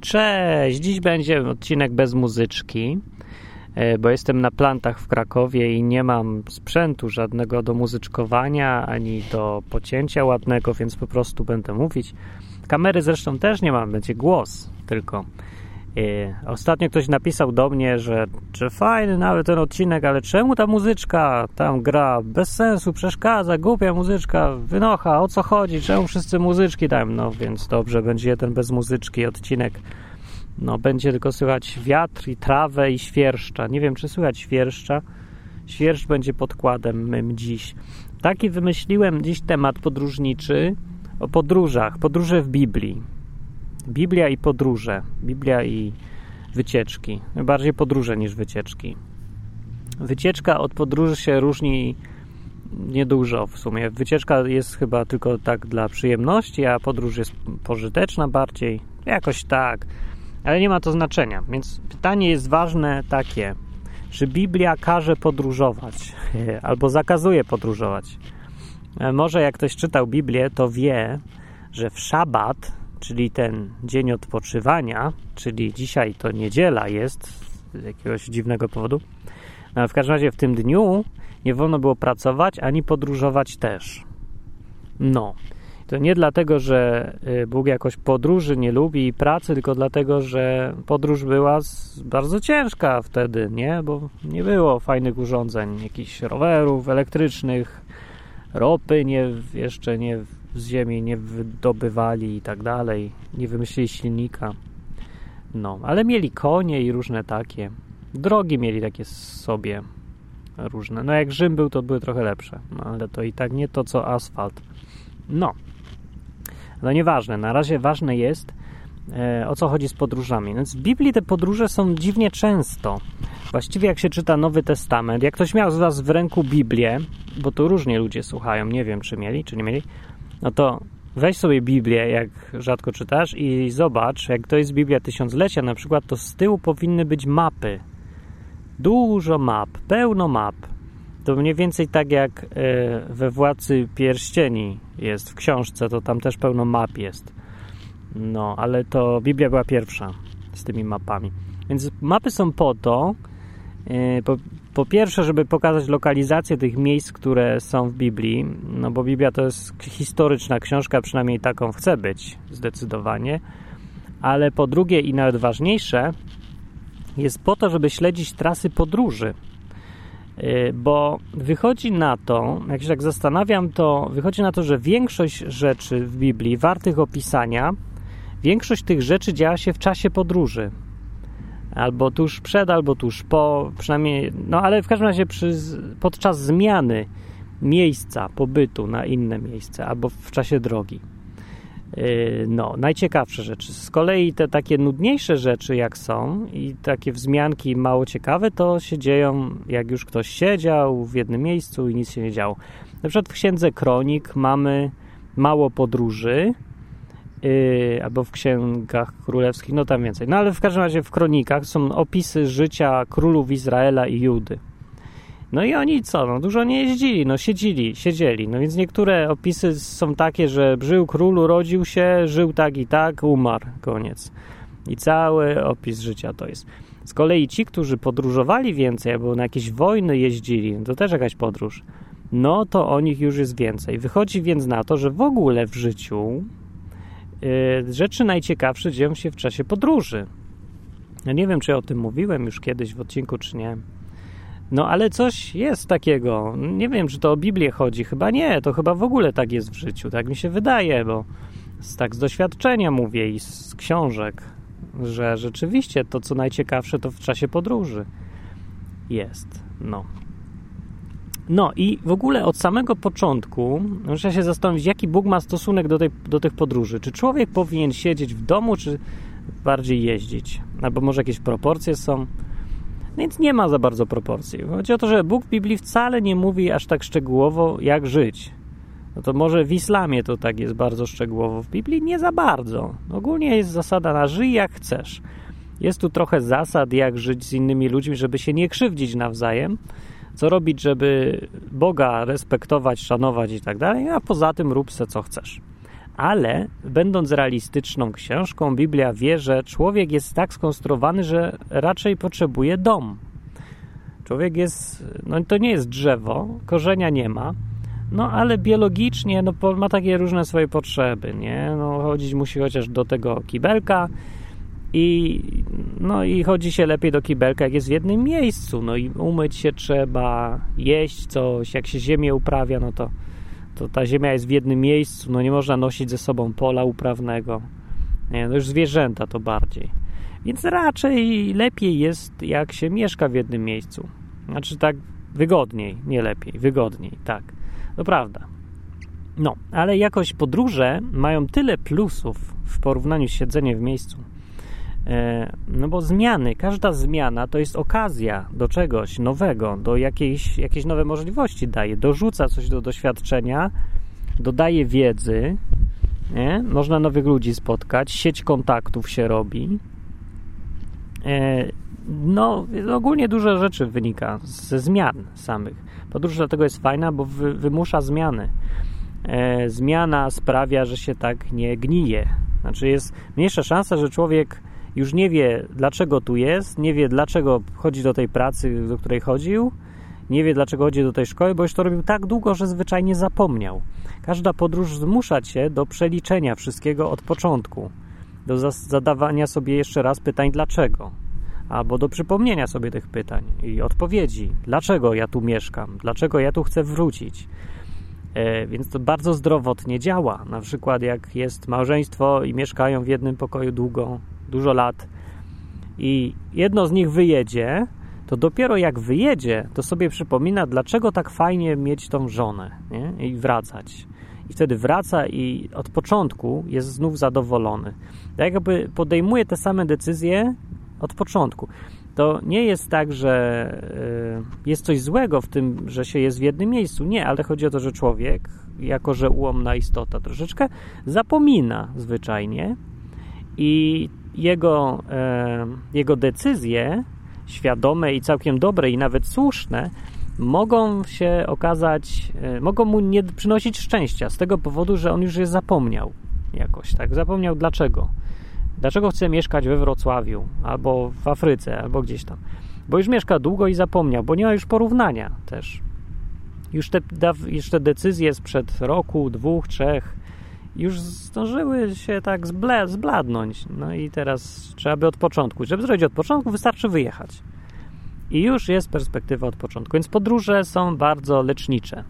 Cześć! Dziś będzie odcinek bez muzyczki, e, bo jestem na plantach w Krakowie i nie mam sprzętu żadnego do muzyczkowania ani do pocięcia ładnego, więc po prostu będę mówić. Kamery zresztą też nie mam, będzie głos tylko. Ostatnio ktoś napisał do mnie, że, że fajny nawet ten odcinek, ale czemu ta muzyczka tam gra? Bez sensu, przeszkadza, głupia muzyczka, wynocha, o co chodzi? Czemu wszyscy muzyczki tam? No więc dobrze, będzie jeden bez muzyczki odcinek. No będzie tylko słychać wiatr i trawę i świerszcza. Nie wiem, czy słychać świerszcza. Świerszcz będzie podkładem mym dziś. Taki wymyśliłem dziś temat podróżniczy o podróżach, podróże w Biblii. Biblia i podróże. Biblia i wycieczki. Bardziej podróże niż wycieczki. Wycieczka od podróży się różni niedużo w sumie. Wycieczka jest chyba tylko tak dla przyjemności, a podróż jest pożyteczna bardziej. Jakoś tak. Ale nie ma to znaczenia. Więc pytanie jest ważne takie. Czy Biblia każe podróżować albo zakazuje podróżować? Może jak ktoś czytał Biblię, to wie, że w szabat czyli ten dzień odpoczywania, czyli dzisiaj to niedziela jest z jakiegoś dziwnego powodu. No, w każdym razie w tym dniu nie wolno było pracować ani podróżować też. No, to nie dlatego, że y, Bóg jakoś podróży nie lubi i pracy, tylko dlatego, że podróż była bardzo ciężka wtedy, nie? Bo nie było fajnych urządzeń, jakichś rowerów elektrycznych, ropy nie, jeszcze nie z ziemi nie wydobywali i tak dalej, nie wymyślili silnika. No, ale mieli konie i różne takie. Drogi mieli takie sobie różne. No jak Rzym był, to były trochę lepsze, no, ale to i tak nie to, co asfalt. No, no nieważne. Na razie ważne jest, e, o co chodzi z podróżami. Więc w Biblii te podróże są dziwnie często. Właściwie jak się czyta Nowy Testament, jak ktoś miał z Was w ręku Biblię, bo tu różnie ludzie słuchają, nie wiem czy mieli, czy nie mieli, no to weź sobie Biblię, jak rzadko czytasz i zobacz, jak to jest Biblia Tysiąclecia na przykład, to z tyłu powinny być mapy. Dużo map, pełno map. To mniej więcej tak jak e, we Władcy Pierścieni jest w książce, to tam też pełno map jest. No, ale to Biblia była pierwsza z tymi mapami. Więc mapy są po to, e, po pierwsze, żeby pokazać lokalizację tych miejsc, które są w Biblii, no bo Biblia to jest historyczna książka, przynajmniej taką chce być, zdecydowanie. Ale po drugie i nawet ważniejsze, jest po to, żeby śledzić trasy podróży. Y, bo wychodzi na to, jak się tak zastanawiam, to wychodzi na to, że większość rzeczy w Biblii wartych opisania, większość tych rzeczy działa się w czasie podróży albo tuż przed, albo tuż po, przynajmniej, no ale w każdym razie przy, podczas zmiany miejsca pobytu na inne miejsce, albo w czasie drogi. Yy, no, najciekawsze rzeczy. Z kolei te takie nudniejsze rzeczy, jak są, i takie wzmianki mało ciekawe, to się dzieją, jak już ktoś siedział w jednym miejscu i nic się nie działo. Na przykład w księdze Kronik mamy mało podróży, Yy, albo w księgach królewskich, no tam więcej. No ale w każdym razie w kronikach są opisy życia królów Izraela i Judy. No i oni co? No dużo nie jeździli, no siedzieli, siedzieli. No więc niektóre opisy są takie, że żył król, urodził się, żył tak i tak, umarł, koniec. I cały opis życia to jest. Z kolei ci, którzy podróżowali więcej, albo na jakieś wojny jeździli, to też jakaś podróż, no to o nich już jest więcej. Wychodzi więc na to, że w ogóle w życiu rzeczy najciekawsze dzieją się w czasie podróży. Ja nie wiem, czy o tym mówiłem już kiedyś w odcinku, czy nie. No ale coś jest takiego. Nie wiem, czy to o Biblię chodzi. Chyba nie, to chyba w ogóle tak jest w życiu. Tak mi się wydaje, bo z, tak z doświadczenia mówię i z książek, że rzeczywiście to, co najciekawsze, to w czasie podróży jest. No. No i w ogóle od samego początku muszę się zastanowić, jaki Bóg ma stosunek do, tej, do tych podróży. Czy człowiek powinien siedzieć w domu, czy bardziej jeździć? Albo może jakieś proporcje są? Więc nie ma za bardzo proporcji. Chodzi o to, że Bóg w Biblii wcale nie mówi aż tak szczegółowo, jak żyć. No to może w islamie to tak jest bardzo szczegółowo, w Biblii nie za bardzo. Ogólnie jest zasada na żyj jak chcesz. Jest tu trochę zasad, jak żyć z innymi ludźmi, żeby się nie krzywdzić nawzajem, co robić, żeby Boga respektować, szanować i tak dalej, a poza tym rób se co chcesz. Ale będąc realistyczną książką, Biblia wie, że człowiek jest tak skonstruowany, że raczej potrzebuje dom. Człowiek jest, no to nie jest drzewo, korzenia nie ma, no ale biologicznie no, ma takie różne swoje potrzeby, nie? No, chodzić musi chociaż do tego kibelka i, no, i chodzi się lepiej do kibelka, jak jest w jednym miejscu. No i umyć się trzeba, jeść coś, jak się ziemię uprawia, no to, to ta ziemia jest w jednym miejscu, no nie można nosić ze sobą pola uprawnego. Nie, no już zwierzęta to bardziej. Więc raczej lepiej jest, jak się mieszka w jednym miejscu. Znaczy tak wygodniej, nie lepiej, wygodniej, tak. To prawda. No, ale jakoś podróże mają tyle plusów w porównaniu z siedzeniem w miejscu. E, no bo zmiany, każda zmiana to jest okazja do czegoś nowego, do jakiejś, jakiejś nowej możliwości daje, dorzuca coś do doświadczenia, dodaje wiedzy, nie? można nowych ludzi spotkać, sieć kontaktów się robi. E, no, ogólnie dużo rzeczy wynika ze zmian samych. Podróż dlatego jest fajna, bo wy, wymusza zmiany. E, zmiana sprawia, że się tak nie gnije. Znaczy jest mniejsza szansa, że człowiek już nie wie, dlaczego tu jest, nie wie, dlaczego chodzi do tej pracy, do której chodził, nie wie, dlaczego chodzi do tej szkoły, bo już to robił tak długo, że zwyczajnie zapomniał. Każda podróż zmusza cię do przeliczenia wszystkiego od początku, do zadawania sobie jeszcze raz pytań dlaczego albo do przypomnienia sobie tych pytań i odpowiedzi. Dlaczego ja tu mieszkam? Dlaczego ja tu chcę wrócić? E, więc to bardzo zdrowotnie działa. Na przykład, jak jest małżeństwo i mieszkają w jednym pokoju długo, dużo lat, i jedno z nich wyjedzie, to dopiero jak wyjedzie, to sobie przypomina, dlaczego tak fajnie mieć tą żonę nie? i wracać. I wtedy wraca i od początku jest znów zadowolony. Tak jakby podejmuje te same decyzje od początku. To nie jest tak, że y, jest coś złego w tym, że się jest w jednym miejscu. Nie, ale chodzi o to, że człowiek, jako że ułomna istota troszeczkę, zapomina zwyczajnie i jego, jego decyzje świadome i całkiem dobre i nawet słuszne mogą się okazać, e, mogą mu nie przynosić szczęścia z tego powodu, że on już je zapomniał jakoś, tak? Zapomniał dlaczego. Dlaczego chce mieszkać we Wrocławiu, albo w Afryce, albo gdzieś tam? Bo już mieszka długo i zapomniał, bo nie ma już porównania też. Już te, już te decyzje sprzed roku, dwóch, trzech już zdążyły się tak zble, zbladnąć. No i teraz trzeba by od początku. Żeby zrobić od początku, wystarczy wyjechać. I już jest perspektywa od początku. Więc podróże są bardzo lecznicze.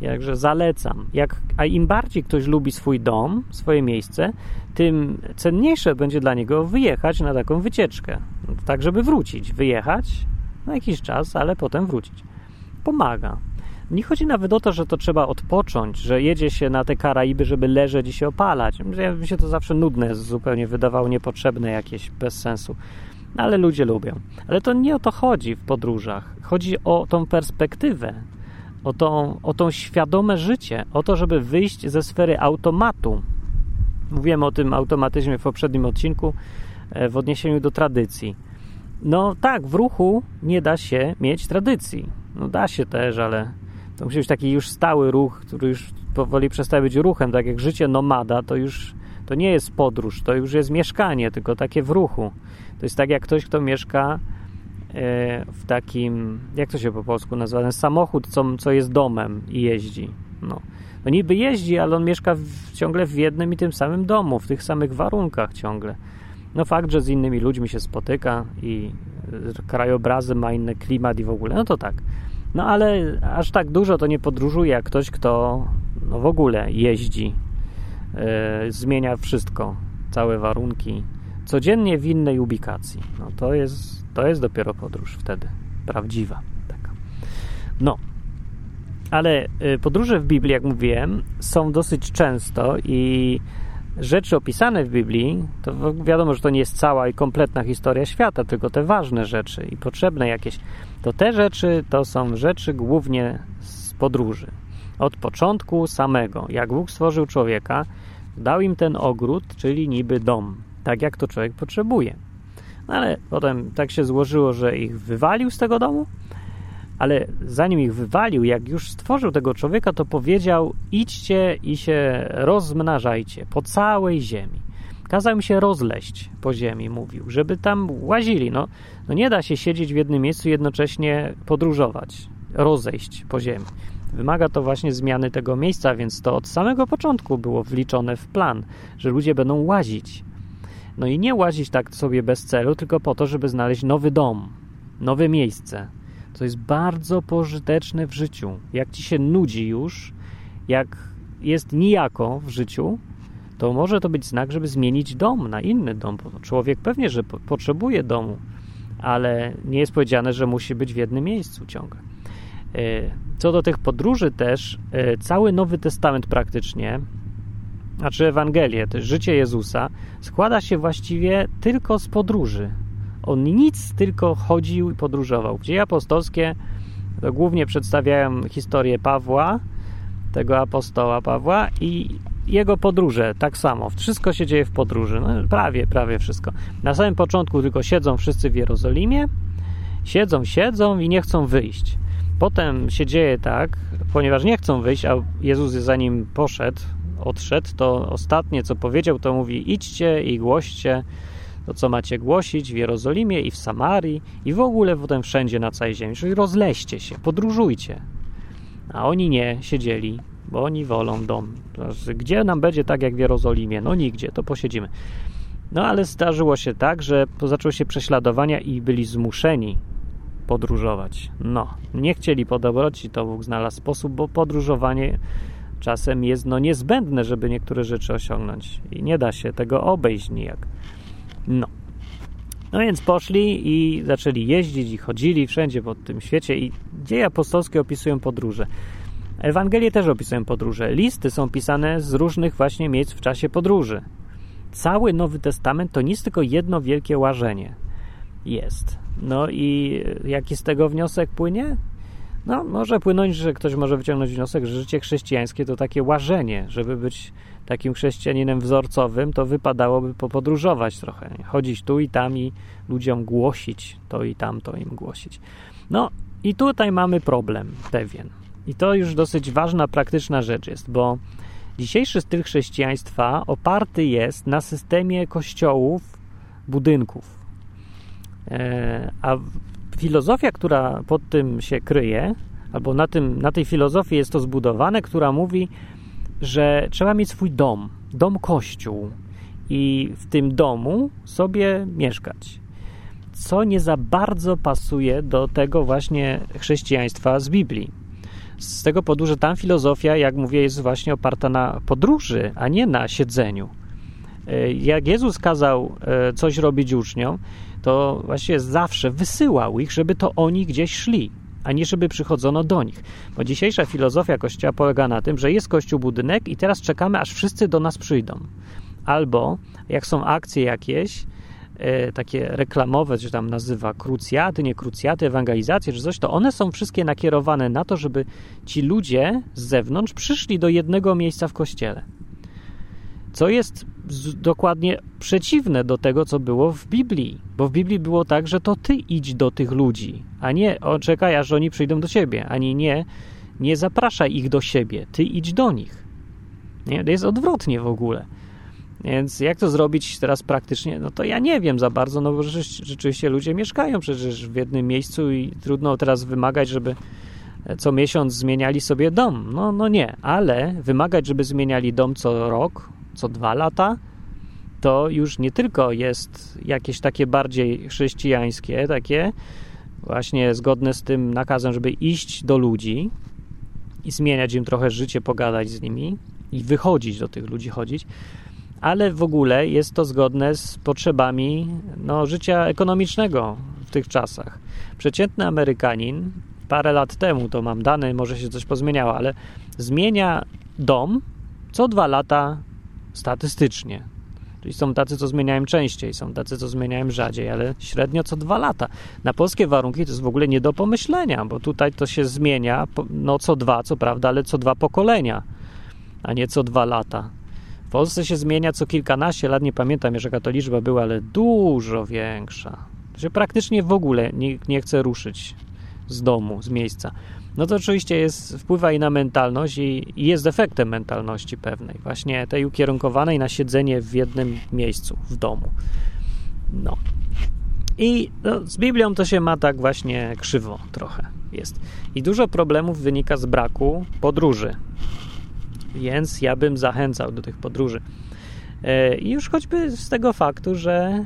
Jakże zalecam. Jak, a im bardziej ktoś lubi swój dom, swoje miejsce, tym cenniejsze będzie dla niego wyjechać na taką wycieczkę. Tak, żeby wrócić. Wyjechać na jakiś czas, ale potem wrócić. Pomaga. Nie chodzi nawet o to, że to trzeba odpocząć, że jedzie się na te Karaiby, żeby leżeć i się opalać. Mi się to zawsze nudne, zupełnie wydawało niepotrzebne jakieś, bez sensu. Ale ludzie lubią. Ale to nie o to chodzi w podróżach. Chodzi o tą perspektywę, o tą, o tą świadome życie, o to, żeby wyjść ze sfery automatu. Mówiłem o tym automatyzmie w poprzednim odcinku e, w odniesieniu do tradycji. No tak, w ruchu nie da się mieć tradycji. No da się też, ale to musi być taki już stały ruch, który już powoli przestaje być ruchem, tak jak życie nomada, to już to nie jest podróż, to już jest mieszkanie, tylko takie w ruchu. To jest tak jak ktoś, kto mieszka e, w takim, jak to się po polsku nazywa, ten samochód, co, co jest domem i jeździ. No. no niby jeździ, ale on mieszka w, ciągle w jednym i tym samym domu, w tych samych warunkach ciągle. No fakt, że z innymi ludźmi się spotyka i krajobrazy ma inny klimat i w ogóle, no to tak. No ale aż tak dużo to nie podróżuje jak ktoś, kto no w ogóle jeździ, yy, zmienia wszystko, całe warunki, codziennie w innej ubikacji. No to jest, to jest dopiero podróż wtedy, prawdziwa. Taka. No, ale e, podróże w Biblii, jak mówiłem, są dosyć często i rzeczy opisane w Biblii, to wiadomo, że to nie jest cała i kompletna historia świata, tylko te ważne rzeczy i potrzebne jakieś, to te rzeczy to są rzeczy głównie z podróży. Od początku samego, jak Bóg stworzył człowieka, dał im ten ogród, czyli niby dom, tak jak to człowiek potrzebuje. No ale potem tak się złożyło, że ich wywalił z tego domu, ale zanim ich wywalił, jak już stworzył tego człowieka, to powiedział: idźcie i się rozmnażajcie po całej ziemi. Kazał im się rozleść po ziemi, mówił, żeby tam łazili. No, no nie da się siedzieć w jednym miejscu i jednocześnie podróżować, rozejść po ziemi. Wymaga to właśnie zmiany tego miejsca, więc to od samego początku było wliczone w plan, że ludzie będą łazić. No i nie łazić tak sobie bez celu, tylko po to, żeby znaleźć nowy dom, nowe miejsce, co jest bardzo pożyteczne w życiu. Jak ci się nudzi już, jak jest nijako w życiu, to może to być znak, żeby zmienić dom na inny dom. Człowiek pewnie, że po potrzebuje domu, ale nie jest powiedziane, że musi być w jednym miejscu ciągle. E, co do tych podróży też, e, cały Nowy Testament praktycznie, znaczy Ewangelię, to życie Jezusa, składa się właściwie tylko z podróży. On nic, tylko chodził i podróżował. Dzieje apostolskie to głównie przedstawiają historię Pawła, tego apostoła Pawła i jego podróże, tak samo. Wszystko się dzieje w podróży. No, prawie, prawie wszystko. Na samym początku tylko siedzą wszyscy w Jerozolimie, siedzą, siedzą i nie chcą wyjść. Potem się dzieje tak, ponieważ nie chcą wyjść, a Jezus za nim poszedł, odszedł, to ostatnie co powiedział, to mówi: idźcie i głoście to, co macie głosić w Jerozolimie i w Samarii i w ogóle potem wszędzie na całej ziemi. Czyli rozleście się, podróżujcie. A oni nie siedzieli, bo oni wolą dom. Gdzie nam będzie tak jak w Jerozolimie? No nigdzie, to posiedzimy. No ale zdarzyło się tak, że zaczęły się prześladowania i byli zmuszeni podróżować. No, nie chcieli po dobroci, to Bóg znalazł sposób, bo podróżowanie czasem jest no niezbędne, żeby niektóre rzeczy osiągnąć i nie da się tego obejść nijak. No. No więc poszli i zaczęli jeździć i chodzili wszędzie po tym świecie i dzieje apostolskie opisują podróże. Ewangelie też opisują podróże. Listy są pisane z różnych właśnie miejsc w czasie podróży. Cały Nowy Testament to nic tylko jedno wielkie łażenie jest. No i jaki z tego wniosek płynie? No, może płynąć, że ktoś może wyciągnąć wniosek, że życie chrześcijańskie to takie łażenie. Żeby być takim chrześcijaninem wzorcowym, to wypadałoby popodróżować trochę. Chodzić tu i tam i ludziom głosić to i tamto im głosić. No i tutaj mamy problem pewien. I to już dosyć ważna, praktyczna rzecz jest, bo dzisiejszy styl chrześcijaństwa oparty jest na systemie kościołów, budynków. E, a filozofia, która pod tym się kryje, albo na, tym, na tej filozofii jest to zbudowane, która mówi, że trzeba mieć swój dom, dom kościół i w tym domu sobie mieszkać. Co nie za bardzo pasuje do tego właśnie chrześcijaństwa z Biblii. Z tego powodu, że tam filozofia, jak mówię, jest właśnie oparta na podróży, a nie na siedzeniu. E, jak Jezus kazał e, coś robić uczniom, to właściwie zawsze wysyłał ich, żeby to oni gdzieś szli, a nie żeby przychodzono do nich. Bo dzisiejsza filozofia Kościoła polega na tym, że jest Kościół budynek i teraz czekamy, aż wszyscy do nas przyjdą. Albo jak są akcje jakieś, e, takie reklamowe, czy tam nazywa krucjaty, nie krucjaty, ewangelizacje, czy coś, to one są wszystkie nakierowane na to, żeby ci ludzie z zewnątrz przyszli do jednego miejsca w kościele co jest dokładnie przeciwne do tego, co było w Biblii. Bo w Biblii było tak, że to ty idź do tych ludzi, a nie czekaj, aż oni przyjdą do ciebie, ani nie, nie zapraszaj ich do siebie, ty idź do nich. Nie? Jest odwrotnie w ogóle. Więc jak to zrobić teraz praktycznie? No to ja nie wiem za bardzo, no bo rzeczywiście ludzie mieszkają przecież w jednym miejscu i trudno teraz wymagać, żeby co miesiąc zmieniali sobie dom. No, no nie, ale wymagać, żeby zmieniali dom co rok, co dwa lata, to już nie tylko jest jakieś takie bardziej chrześcijańskie, takie właśnie zgodne z tym nakazem, żeby iść do ludzi i zmieniać im trochę życie, pogadać z nimi i wychodzić do tych ludzi, chodzić, ale w ogóle jest to zgodne z potrzebami no, życia ekonomicznego w tych czasach. Przeciętny Amerykanin parę lat temu, to mam dane, może się coś pozmieniało, ale zmienia dom co dwa lata statystycznie. Czyli są tacy, co zmieniają częściej, są tacy, co zmieniają rzadziej, ale średnio co dwa lata. Na polskie warunki to jest w ogóle nie do pomyślenia, bo tutaj to się zmienia no co dwa, co prawda, ale co dwa pokolenia, a nie co dwa lata. W Polsce się zmienia co kilkanaście lat, nie pamiętam jaka to liczba była, ale dużo większa. To się praktycznie w ogóle nikt nie chce ruszyć z domu, z miejsca, no to oczywiście jest, wpływa i na mentalność i, i jest efektem mentalności pewnej, właśnie tej ukierunkowanej na siedzenie w jednym miejscu, w domu. No. I no, z Biblią to się ma tak właśnie krzywo trochę jest. I dużo problemów wynika z braku podróży. Więc ja bym zachęcał do tych podróży. E, I już choćby z tego faktu, że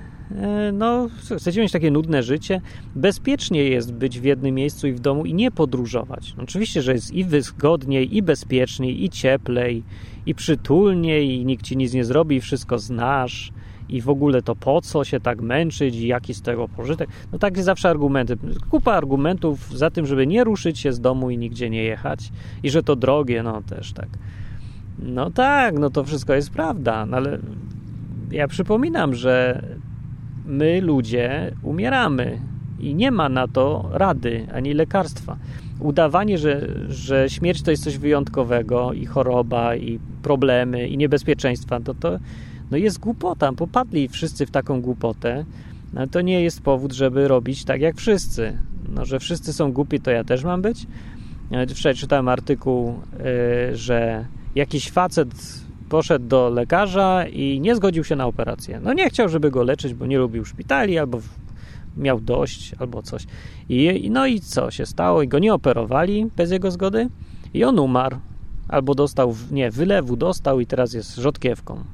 no, chcecie mieć takie nudne życie, bezpiecznie jest być w jednym miejscu i w domu i nie podróżować. Oczywiście, że jest i wygodniej, i bezpieczniej, i cieplej, i przytulniej, i nikt ci nic nie zrobi, i wszystko znasz i w ogóle to po co się tak męczyć i jaki z tego pożytek. No takie zawsze argumenty. Kupa argumentów za tym, żeby nie ruszyć się z domu i nigdzie nie jechać i że to drogie, no też tak. No tak, no to wszystko jest prawda, no ale ja przypominam, że my ludzie umieramy i nie ma na to rady ani lekarstwa. Udawanie, że, że śmierć to jest coś wyjątkowego i choroba, i problemy, i niebezpieczeństwa, to, to no jest głupota. Popadli wszyscy w taką głupotę. No to nie jest powód, żeby robić tak jak wszyscy. No, że wszyscy są głupi, to ja też mam być. Wczoraj czytałem artykuł, y, że jakiś facet poszedł do lekarza i nie zgodził się na operację. No nie chciał, żeby go leczyć, bo nie lubił szpitali, albo miał dość, albo coś. I, no i co się stało? I go nie operowali bez jego zgody i on umarł. Albo dostał, nie, wylewu dostał i teraz jest rzodkiewką.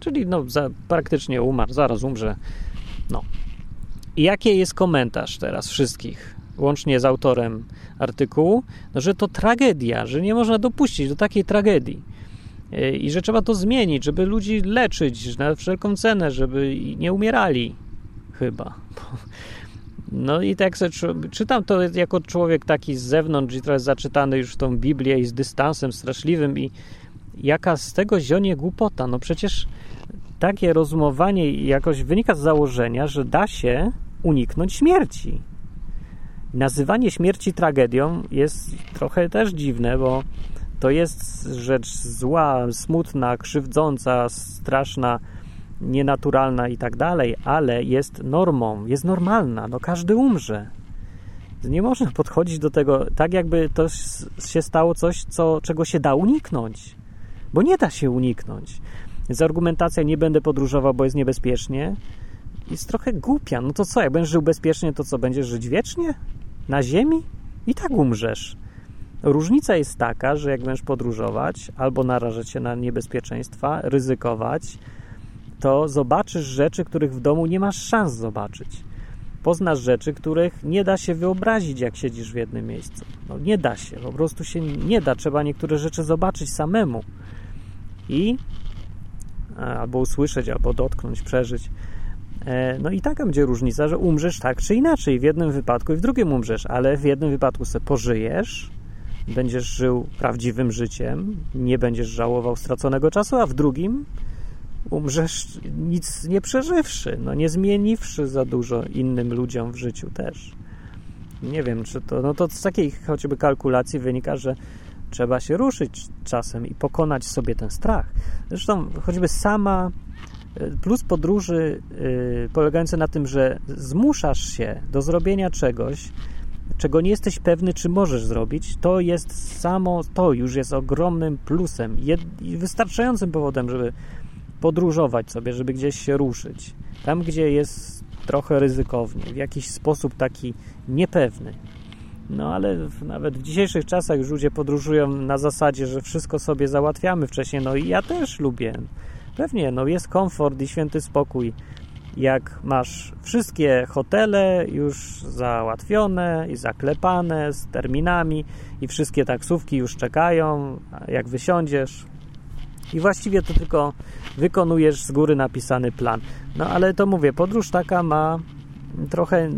Czyli no, za, praktycznie umarł, zaraz umrze. No. I jaki jest komentarz teraz wszystkich, łącznie z autorem artykułu? No, że to tragedia, że nie można dopuścić do takiej tragedii. I że trzeba to zmienić, żeby ludzi leczyć na wszelką cenę, żeby nie umierali. Chyba. No i tak sobie czytam to jako człowiek taki z zewnątrz i trochę zaczytany już w tą Biblię i z dystansem straszliwym i jaka z tego zionie głupota. No przecież takie rozumowanie jakoś wynika z założenia, że da się uniknąć śmierci. Nazywanie śmierci tragedią jest trochę też dziwne, bo to jest rzecz zła, smutna, krzywdząca, straszna, nienaturalna i tak dalej, ale jest normą, jest normalna. No każdy umrze. Nie można podchodzić do tego tak, jakby to się stało coś, co, czego się da uniknąć, bo nie da się uniknąć. Więc argumentacja nie będę podróżował, bo jest niebezpiecznie, jest trochę głupia. No to co, jak będziesz żył bezpiecznie, to co, będziesz żyć wiecznie? Na ziemi? I tak umrzesz. Różnica jest taka, że jak będziesz podróżować albo narażać się na niebezpieczeństwa, ryzykować, to zobaczysz rzeczy, których w domu nie masz szans zobaczyć. Poznasz rzeczy, których nie da się wyobrazić, jak siedzisz w jednym miejscu. No nie da się, po prostu się nie da. Trzeba niektóre rzeczy zobaczyć samemu. I albo usłyszeć, albo dotknąć, przeżyć. E, no i taka będzie różnica, że umrzesz tak czy inaczej, w jednym wypadku i w drugim umrzesz, ale w jednym wypadku sobie pożyjesz, będziesz żył prawdziwym życiem, nie będziesz żałował straconego czasu, a w drugim umrzesz nic nie przeżywszy, no nie zmieniwszy za dużo innym ludziom w życiu też. Nie wiem, czy to, no to z takiej choćby kalkulacji wynika, że Trzeba się ruszyć czasem i pokonać sobie ten strach. Zresztą choćby sama e, plus podróży yy, polegający na tym, że zmuszasz się do zrobienia czegoś, czego nie jesteś pewny, czy możesz zrobić, to jest samo to już jest ogromnym plusem i wystarczającym powodem, żeby podróżować sobie, żeby gdzieś się ruszyć. Tam, gdzie jest trochę ryzykownie, w jakiś sposób taki niepewny. No ale nawet w dzisiejszych czasach już ludzie podróżują na zasadzie, że wszystko sobie załatwiamy wcześniej. No i ja też lubię. Pewnie, no jest komfort i święty spokój. Jak masz wszystkie hotele już załatwione i zaklepane z terminami i wszystkie taksówki już czekają, jak wysiądziesz, i właściwie to tylko wykonujesz z góry napisany plan. No ale to mówię, podróż taka ma trochę,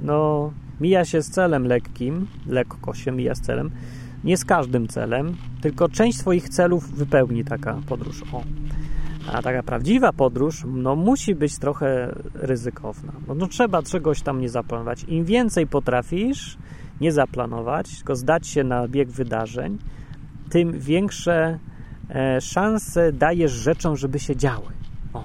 no Mija się z celem lekkim, lekko się mija z celem, nie z każdym celem, tylko część swoich celów wypełni taka podróż. O. A taka prawdziwa podróż no, musi być trochę ryzykowna. No, no, trzeba czegoś tam nie zaplanować. Im więcej potrafisz nie zaplanować, tylko zdać się na bieg wydarzeń, tym większe e, szanse dajesz rzeczom, żeby się działy. O.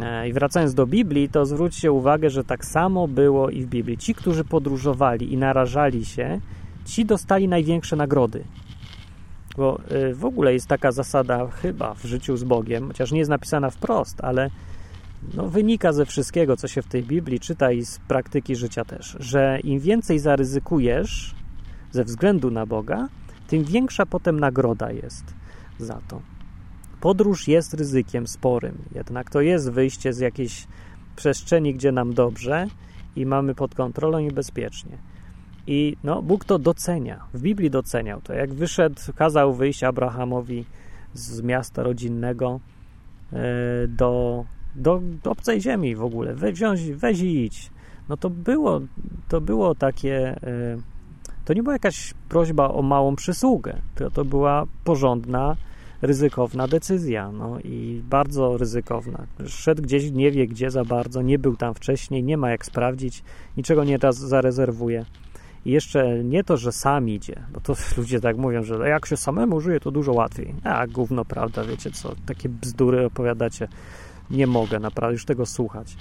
E, I wracając do Biblii, to zwróćcie uwagę, że tak samo było i w Biblii. Ci, którzy podróżowali i narażali się, ci dostali największe nagrody. Bo e, w ogóle jest taka zasada chyba w życiu z Bogiem, chociaż nie jest napisana wprost, ale no, wynika ze wszystkiego, co się w tej Biblii czyta i z praktyki życia też, że im więcej zaryzykujesz ze względu na Boga, tym większa potem nagroda jest za to. Podróż jest ryzykiem sporym, jednak to jest wyjście z jakiejś przestrzeni, gdzie nam dobrze i mamy pod kontrolą i bezpiecznie. I no, Bóg to docenia. W Biblii doceniał to. Jak wyszedł, kazał wyjść Abrahamowi z miasta rodzinnego e, do, do, obcej ziemi w ogóle. Wziąć, weź i idź. No to było, to było takie. E, to nie była jakaś prośba o małą przysługę. To, to była porządna ryzykowna decyzja, no i bardzo ryzykowna. Szedł gdzieś, nie wie gdzie za bardzo, nie był tam wcześniej, nie ma jak sprawdzić, niczego nie zarezerwuje. I jeszcze nie to, że sam idzie, bo to ludzie tak mówią, że jak się samemu żyje, to dużo łatwiej. A gówno, prawda, wiecie co, takie bzdury opowiadacie. Nie mogę naprawdę już tego słuchać.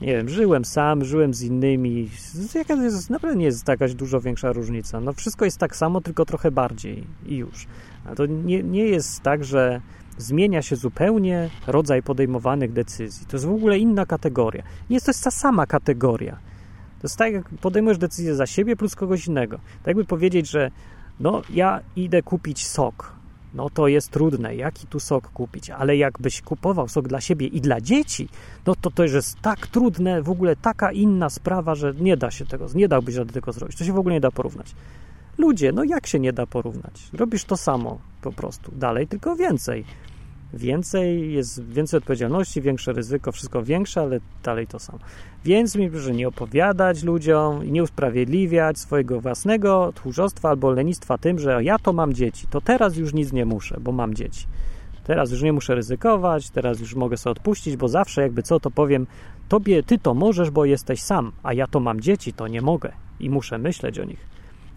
Nie wiem, żyłem sam, żyłem z innymi. Jaka jest, naprawdę nie jest jakaś dużo większa różnica. No wszystko jest tak samo, tylko trochę bardziej i już. A to nie, nie jest tak, że zmienia się zupełnie rodzaj podejmowanych decyzji. To jest w ogóle inna kategoria. Nie jest to jest ta sama kategoria. To jest tak, jak podejmujesz decyzję za siebie plus kogoś innego. Tak jakby powiedzieć, że no ja idę kupić sok. No to jest trudne, jaki tu sok kupić, ale jakbyś kupował sok dla siebie i dla dzieci, no to to jest tak trudne, w ogóle taka inna sprawa, że nie da się tego, nie dałbyś rady tego zrobić. To się w ogóle nie da porównać. Ludzie, no jak się nie da porównać? Robisz to samo po prostu, dalej, tylko więcej. Więcej, jest więcej odpowiedzialności, większe ryzyko, wszystko większe, ale dalej to samo. Więc mi, że nie opowiadać ludziom i nie usprawiedliwiać swojego własnego tchórzostwa albo lenistwa tym, że ja to mam dzieci, to teraz już nic nie muszę, bo mam dzieci. Teraz już nie muszę ryzykować, teraz już mogę sobie odpuścić, bo zawsze jakby co to powiem, tobie ty to możesz, bo jesteś sam, a ja to mam dzieci, to nie mogę i muszę myśleć o nich.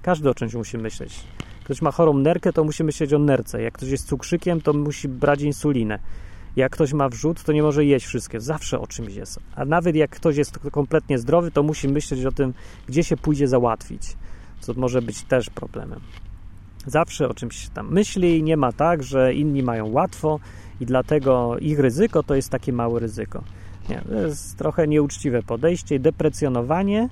Każdy o czymś musi myśleć. Ktoś ma chorą nerkę, to musi myśleć o nerce. Jak ktoś jest cukrzykiem, to musi brać insulinę. Jak ktoś ma wrzód, to nie może jeść wszystkie. Zawsze o czymś jest. A nawet jak ktoś jest kompletnie zdrowy, to musi myśleć o tym, gdzie się pójdzie załatwić. Co może być też problemem. Zawsze o czymś tam myśli. Nie ma tak, że inni mają łatwo i dlatego ich ryzyko to jest takie małe ryzyko. Nie, to jest trochę nieuczciwe podejście i deprecjonowanie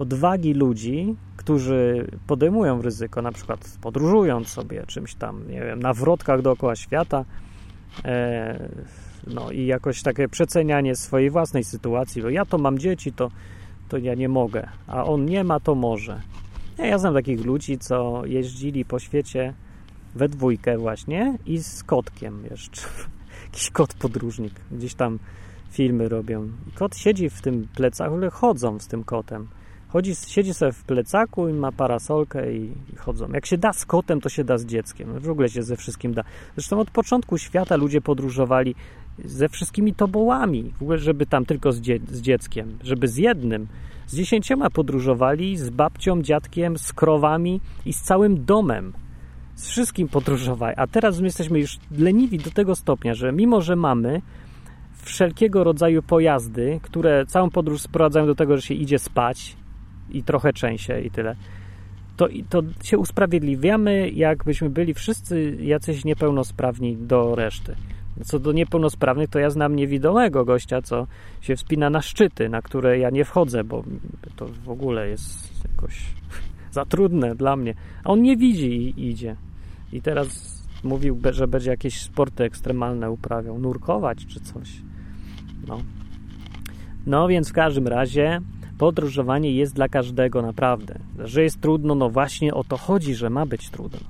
odwagi ludzi, którzy podejmują ryzyko, na przykład podróżując sobie czymś tam, nie wiem, na wrotkach dookoła świata, e, no i jakoś takie przecenianie swojej własnej sytuacji, bo ja to mam dzieci, to, to ja nie mogę, a on nie ma, to może. Ja, ja znam takich ludzi, co jeździli po świecie we dwójkę właśnie i z kotkiem jeszcze. Jakiś kot podróżnik. Gdzieś tam filmy robią. Kot siedzi w tym plecaku, ale chodzą z tym kotem. Chodzi, siedzi sobie w plecaku i ma parasolkę i, i, chodzą. Jak się da z kotem, to się da z dzieckiem. W ogóle się ze wszystkim da. Zresztą od początku świata ludzie podróżowali ze wszystkimi tobołami, w ogóle, żeby tam tylko z, dzie z dzieckiem, żeby z jednym. Z dziesięcioma podróżowali, z babcią, dziadkiem, z krowami i z całym domem. Z wszystkim podróżowali. A teraz my jesteśmy już leniwi do tego stopnia, że mimo, że mamy wszelkiego rodzaju pojazdy, które całą podróż sprowadzają do tego, że się idzie spać, i trochę częściej i tyle. To, to się usprawiedliwiamy, jakbyśmy byli wszyscy jacyś niepełnosprawni do reszty. Co do niepełnosprawnych, to ja znam niewidomego gościa, co się wspina na szczyty, na które ja nie wchodzę, bo to w ogóle jest jakoś za trudne dla mnie. A on nie widzi i idzie. I teraz mówił, że będzie jakieś sporty ekstremalne uprawiał, nurkować czy coś. No. No więc w każdym razie podróżowanie jest dla każdego naprawdę. Że jest trudno, no właśnie o to chodzi, że ma być trudno.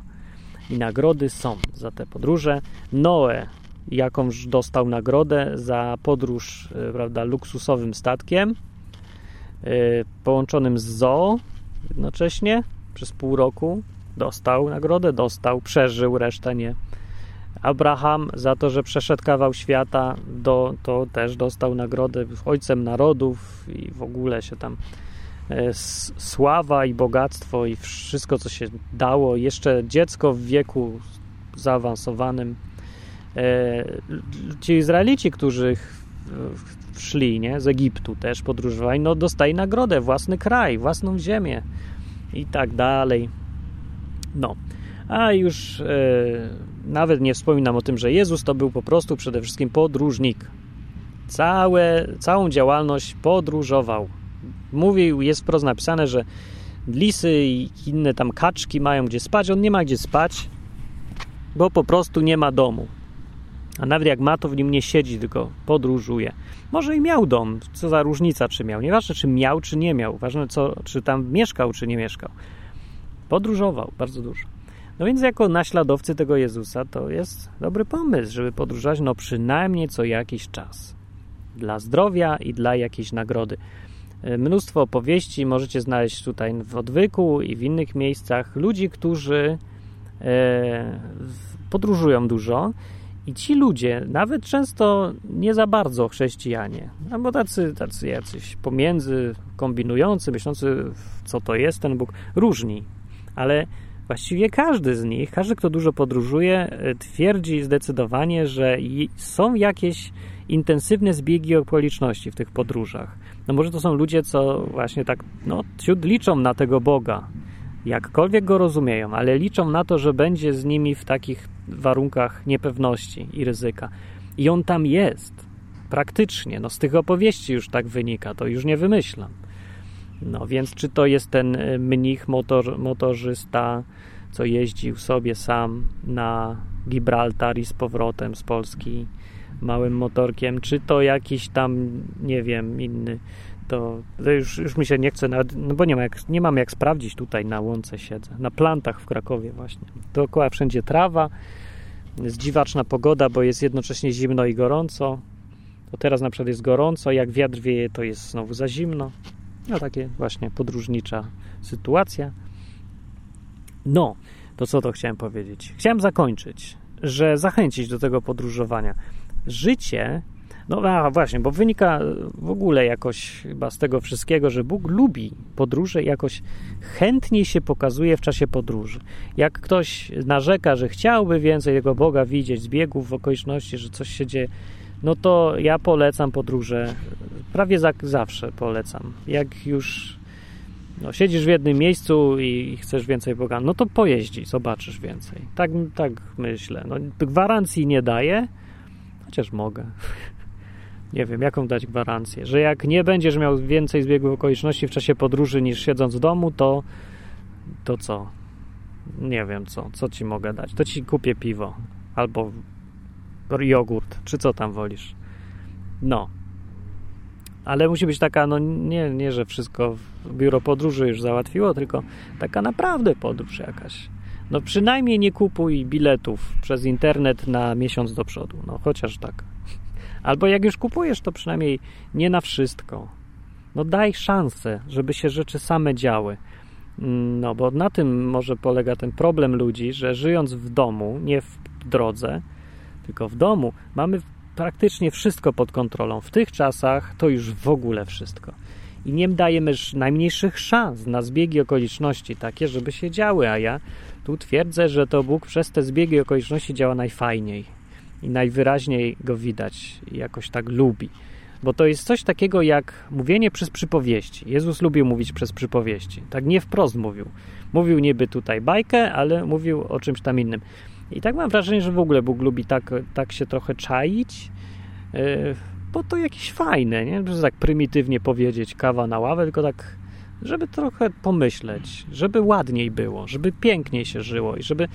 I nagrody są za te podróże. Noe jakąś dostał nagrodę za podróż e, prawda, luksusowym statkiem yy, połączonym z zoo jednocześnie przez pół roku. Dostał nagrodę, dostał, przeżył, resztę nie. Abraham za to, że przeszedł kawał świata, do, to też dostał nagrodę ojcem narodów i w ogóle się tam e, sława i bogactwo i wszystko, co się dało. Jeszcze dziecko w wieku zaawansowanym. E, ci Izraelici, którzy szli, nie? Z Egiptu też podróżowali, no dostaje nagrodę, własny kraj, własną ziemię i tak dalej. No, a już e, nawet nie wspominam o tym, że Jezus to był po prostu przede wszystkim podróżnik. Całe, całą działalność podróżował. Mówił, jest wprost napisane, że lisy i inne tam kaczki mają gdzie spać, on nie ma gdzie spać, bo po prostu nie ma domu. A nawet jak ma, to w nim nie siedzi, tylko podróżuje. Może i miał dom, co za różnica, czy miał. Nieważne, czy miał, czy nie miał. Ważne, co, czy tam mieszkał, czy nie mieszkał. Podróżował bardzo dużo. No więc jako naśladowcy tego Jezusa to jest dobry pomysł, żeby podróżować no przynajmniej co jakiś czas. Dla zdrowia i dla jakiejś nagrody. E, mnóstwo opowieści możecie znaleźć tutaj w odwyku i w innych miejscach. Ludzi, którzy e, podróżują dużo i ci ludzie, nawet często nie za bardzo chrześcijanie, albo tacy, tacy jacyś pomiędzy, kombinujący, myślący, co to jest ten Bóg, różni, ale właściwie każdy z nich, każdy, kto dużo podróżuje, e, twierdzi zdecydowanie, że są jakieś intensywne zbiegi okoliczności w tych podróżach. No może to są ludzie, co właśnie tak, no, ciut liczą na tego Boga, jakkolwiek go rozumieją, ale liczą na to, że będzie z nimi w takich warunkach niepewności i ryzyka. I on tam jest, praktycznie. No z tych opowieści już tak wynika, to już nie wymyślam. No więc czy to jest ten y, mnich, motor, motorzysta, co jeździł sobie sam na Gibraltar i z powrotem z Polski małym motorkiem, czy to jakiś tam, nie wiem, inny, to, to już, już mi się nie chce, nawet, no bo nie, ma jak, nie mam jak sprawdzić tutaj na łące siedzę, na plantach w Krakowie właśnie. Dookoła wszędzie trawa, jest dziwaczna pogoda, bo jest jednocześnie zimno i gorąco. To teraz na przykład jest gorąco, jak wiatr wieje, to jest znowu za zimno. No takie właśnie podróżnicza sytuacja. No, to co to chciałem powiedzieć? Chciałem zakończyć, że zachęcić do tego podróżowania. Życie, no a właśnie, bo wynika w ogóle jakoś chyba z tego wszystkiego, że Bóg lubi podróże i jakoś chętniej się pokazuje w czasie podróży. Jak ktoś narzeka, że chciałby więcej tego Boga widzieć, zbiegów w okoliczności, że coś się dzieje, no to ja polecam podróże, prawie za, zawsze polecam. Jak już no, siedzisz w jednym miejscu i chcesz więcej Boga, no to pojeździ, zobaczysz więcej. Tak, tak myślę. No, gwarancji nie daję, chociaż mogę. Nie wiem, jaką dać gwarancję, że jak nie będziesz miał więcej zbiegów okoliczności w czasie podróży niż siedząc w domu, to to co? Nie wiem co, co ci mogę dać. To ci kupię piwo albo jogurt, czy co tam wolisz. No. Ale musi być taka, no nie, nie, że wszystko biuro podróży już załatwiło, tylko taka naprawdę podróż jakaś. No przynajmniej nie kupuj biletów przez internet na miesiąc do przodu. No chociaż tak. Albo jak już kupujesz, to przynajmniej nie na wszystko. No daj szansę, żeby się rzeczy same działy. No bo na tym może polega ten problem ludzi, że żyjąc w domu, nie w drodze, tylko w domu, mamy praktycznie wszystko pod kontrolą. W tych czasach to już w ogóle wszystko. I nie dajemy najmniejszych szans na zbiegi okoliczności takie, żeby się działy, a ja tu twierdzę, że to Bóg przez te zbiegi okoliczności działa najfajniej i najwyraźniej go widać i jakoś tak lubi. Bo to jest coś takiego jak mówienie przez przypowieści. Jezus lubił mówić przez przypowieści. Tak nie wprost mówił. Mówił niby tutaj bajkę, ale mówił o czymś tam innym. I tak mam wrażenie, że w ogóle Bóg lubi tak, tak się trochę czaić, yy, bo to jakieś fajne, nie? Żeby tak prymitywnie powiedzieć kawa na ławę, tylko tak, żeby trochę pomyśleć, żeby ładniej było, żeby piękniej się żyło i żeby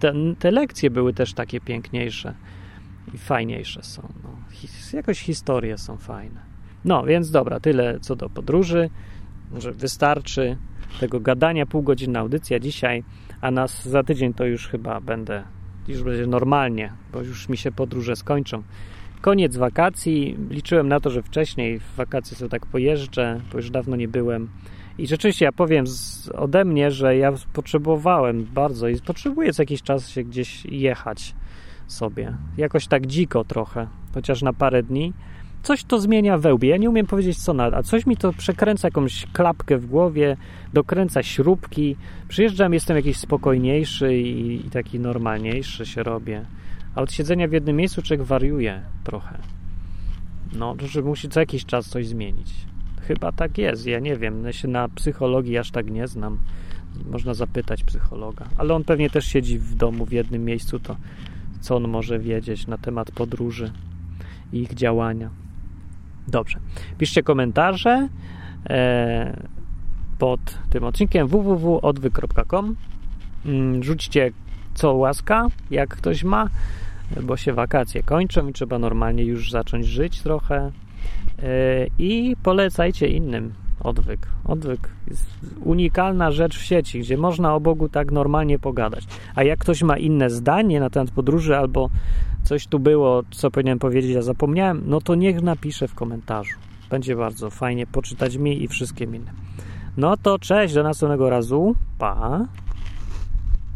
te, te lekcje były też takie piękniejsze i fajniejsze są. No. Jakoś historie są fajne. No, więc dobra, tyle co do podróży. Może wystarczy tego gadania, półgodzinna audycja dzisiaj, a nas za tydzień to już chyba będę, już będzie normalnie, bo już mi się podróże skończą. Koniec wakacji. Liczyłem na to, że wcześniej w wakacje sobie tak pojeżdżę, bo już dawno nie byłem. I rzeczywiście ja powiem z, ode mnie, że ja potrzebowałem bardzo i potrzebuję co jakiś czas się gdzieś jechać sobie. Jakoś tak dziko trochę, chociaż na parę dni. Coś to zmienia we łbie. Ja nie umiem powiedzieć co na, a coś mi to przekręca jakąś klapkę w głowie, dokręca śrubki. Przyjeżdżam, jestem jakiś spokojniejszy i, i taki normalniejszy się robię. A od siedzenia w jednym miejscu człowiek wariuje trochę. No, że musi co jakiś czas coś zmienić. Chyba tak jest, ja nie wiem, ja się na psychologii aż tak nie znam. Można zapytać psychologa, ale on pewnie też siedzi w domu w jednym miejscu, to co on może wiedzieć na temat podróży i ich działania. Dobrze. Piszcie komentarze e, pod tym odcinkiem www.odwy.com. Mm, rzućcie co łaska, jak ktoś ma, bo się wakacje kończą i trzeba normalnie już zacząć żyć trochę. E, I polecajcie innym odwyk. Odwyk jest unikalna rzecz w sieci, gdzie można o Bogu tak normalnie pogadać. A jak ktoś ma inne zdanie na temat podróży albo coś tu było, co powinienem powiedzieć, a zapomniałem, no to niech napisze w komentarzu. Będzie bardzo fajnie poczytać mi i wszystkim innym. No to cześć, do następnego razu. Pa.